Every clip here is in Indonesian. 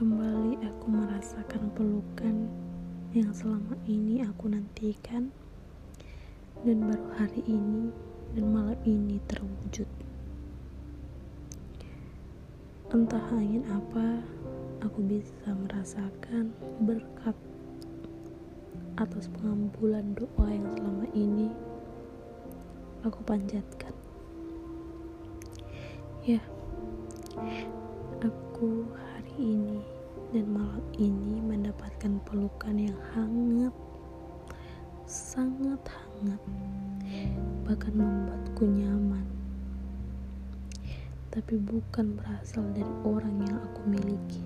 Kembali aku merasakan pelukan yang selama ini aku nantikan dan baru hari ini dan malam ini terwujud. Entah angin apa, aku bisa merasakan berkat atas pengambulan doa yang selama ini aku panjatkan. Ya, aku ini dan malam ini mendapatkan pelukan yang hangat, sangat hangat, bahkan membuatku nyaman. Tapi bukan berasal dari orang yang aku miliki.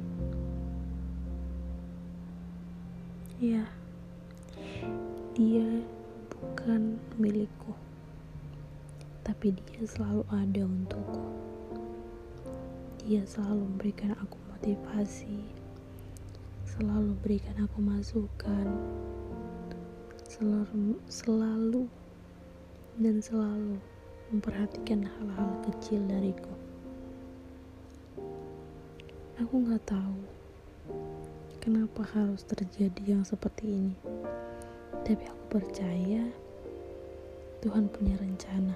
Ya, dia bukan milikku, tapi dia selalu ada untukku. Dia selalu memberikan aku motivasi, selalu berikan aku masukan, selalu, selalu dan selalu memperhatikan hal-hal kecil dariku. Aku nggak tahu kenapa harus terjadi yang seperti ini, tapi aku percaya Tuhan punya rencana.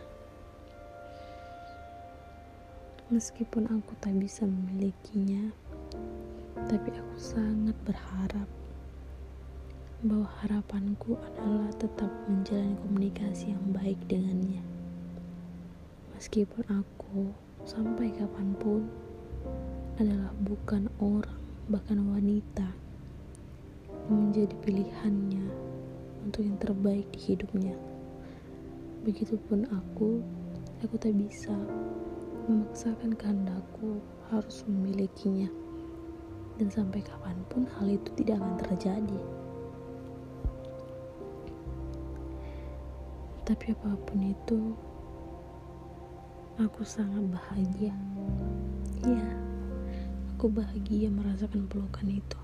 Meskipun aku tak bisa memilikinya, tapi aku sangat berharap bahwa harapanku adalah tetap menjalani komunikasi yang baik dengannya. Meskipun aku sampai kapan pun adalah bukan orang, bahkan wanita yang menjadi pilihannya untuk yang terbaik di hidupnya. Begitupun aku, aku tak bisa memaksakan kehendakku harus memilikinya dan sampai kapan pun hal itu tidak akan terjadi. Tapi apa pun itu aku sangat bahagia. Iya aku bahagia merasakan pelukan itu.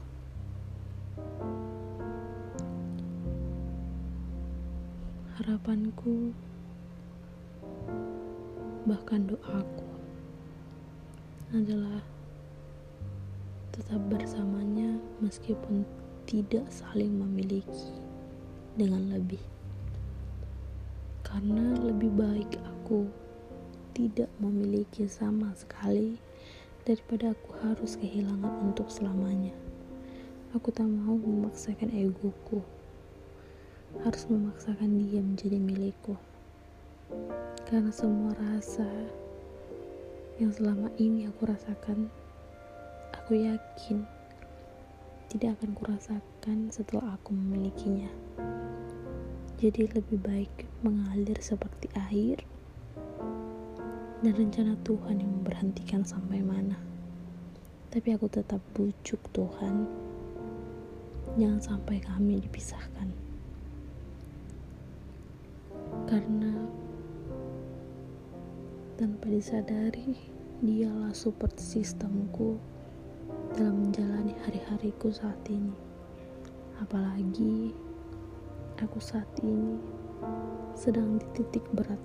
Harapanku bahkan doaku adalah tetap bersamanya meskipun tidak saling memiliki dengan lebih. Karena lebih baik aku tidak memiliki sama sekali daripada aku harus kehilangan untuk selamanya. Aku tak mau memaksakan egoku, harus memaksakan dia menjadi milikku. Karena semua rasa yang selama ini aku rasakan, aku yakin tidak akan kurasakan setelah aku memilikinya. Jadi lebih baik mengalir seperti air dan rencana Tuhan yang memberhentikan sampai mana. Tapi aku tetap bujuk Tuhan, jangan sampai kami dipisahkan. Karena tanpa disadari, dialah support sistemku dalam menjalani hari-hariku saat ini. Apalagi aku saat ini sedang di titik berat.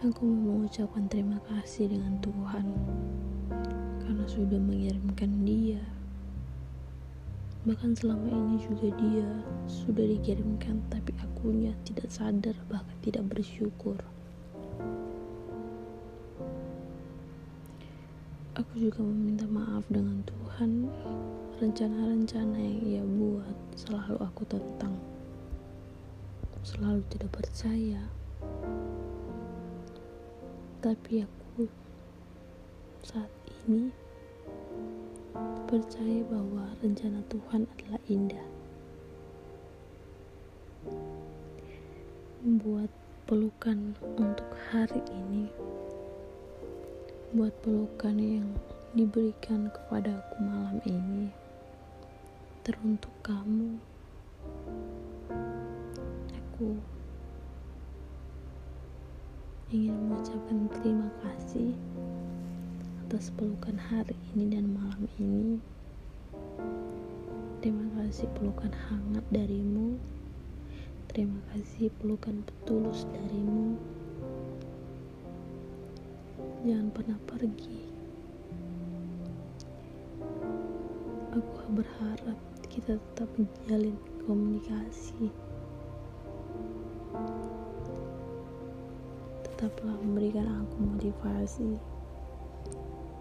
Aku mau mengucapkan terima kasih dengan Tuhan karena sudah mengirimkan dia Bahkan selama ini juga dia sudah dikirimkan tapi akunya tidak sadar bahkan tidak bersyukur. Aku juga meminta maaf dengan Tuhan rencana-rencana yang ia buat selalu aku tentang. Selalu tidak percaya. Tapi aku saat ini percaya bahwa rencana Tuhan adalah indah. Buat pelukan untuk hari ini, buat pelukan yang diberikan kepada aku malam ini, teruntuk kamu. Aku ingin mengucapkan terima kasih atas pelukan hari ini dan malam ini. Terima kasih pelukan hangat darimu. Terima kasih pelukan petulus darimu. Jangan pernah pergi. Aku berharap kita tetap menjalin komunikasi. Tetaplah memberikan aku motivasi.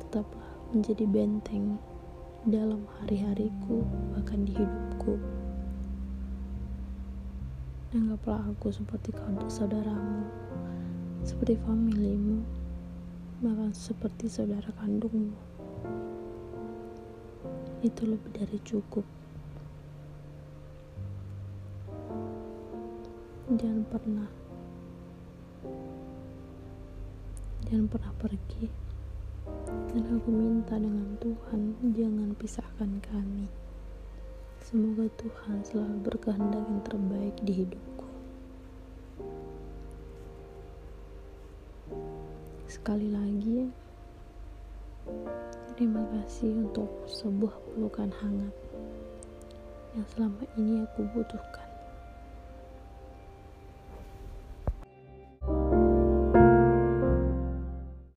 Tetaplah menjadi benteng dalam hari-hariku, bahkan di hidupku. Anggaplah aku seperti saudaramu, seperti familimu, bahkan seperti saudara kandungmu. Itu lebih dari cukup. Jangan pernah, jangan pernah pergi. Dan aku minta dengan Tuhan, jangan pisahkan kami. Semoga Tuhan selalu berkehendak yang terbaik di hidupku. Sekali lagi, terima kasih untuk sebuah pelukan hangat yang selama ini aku butuhkan.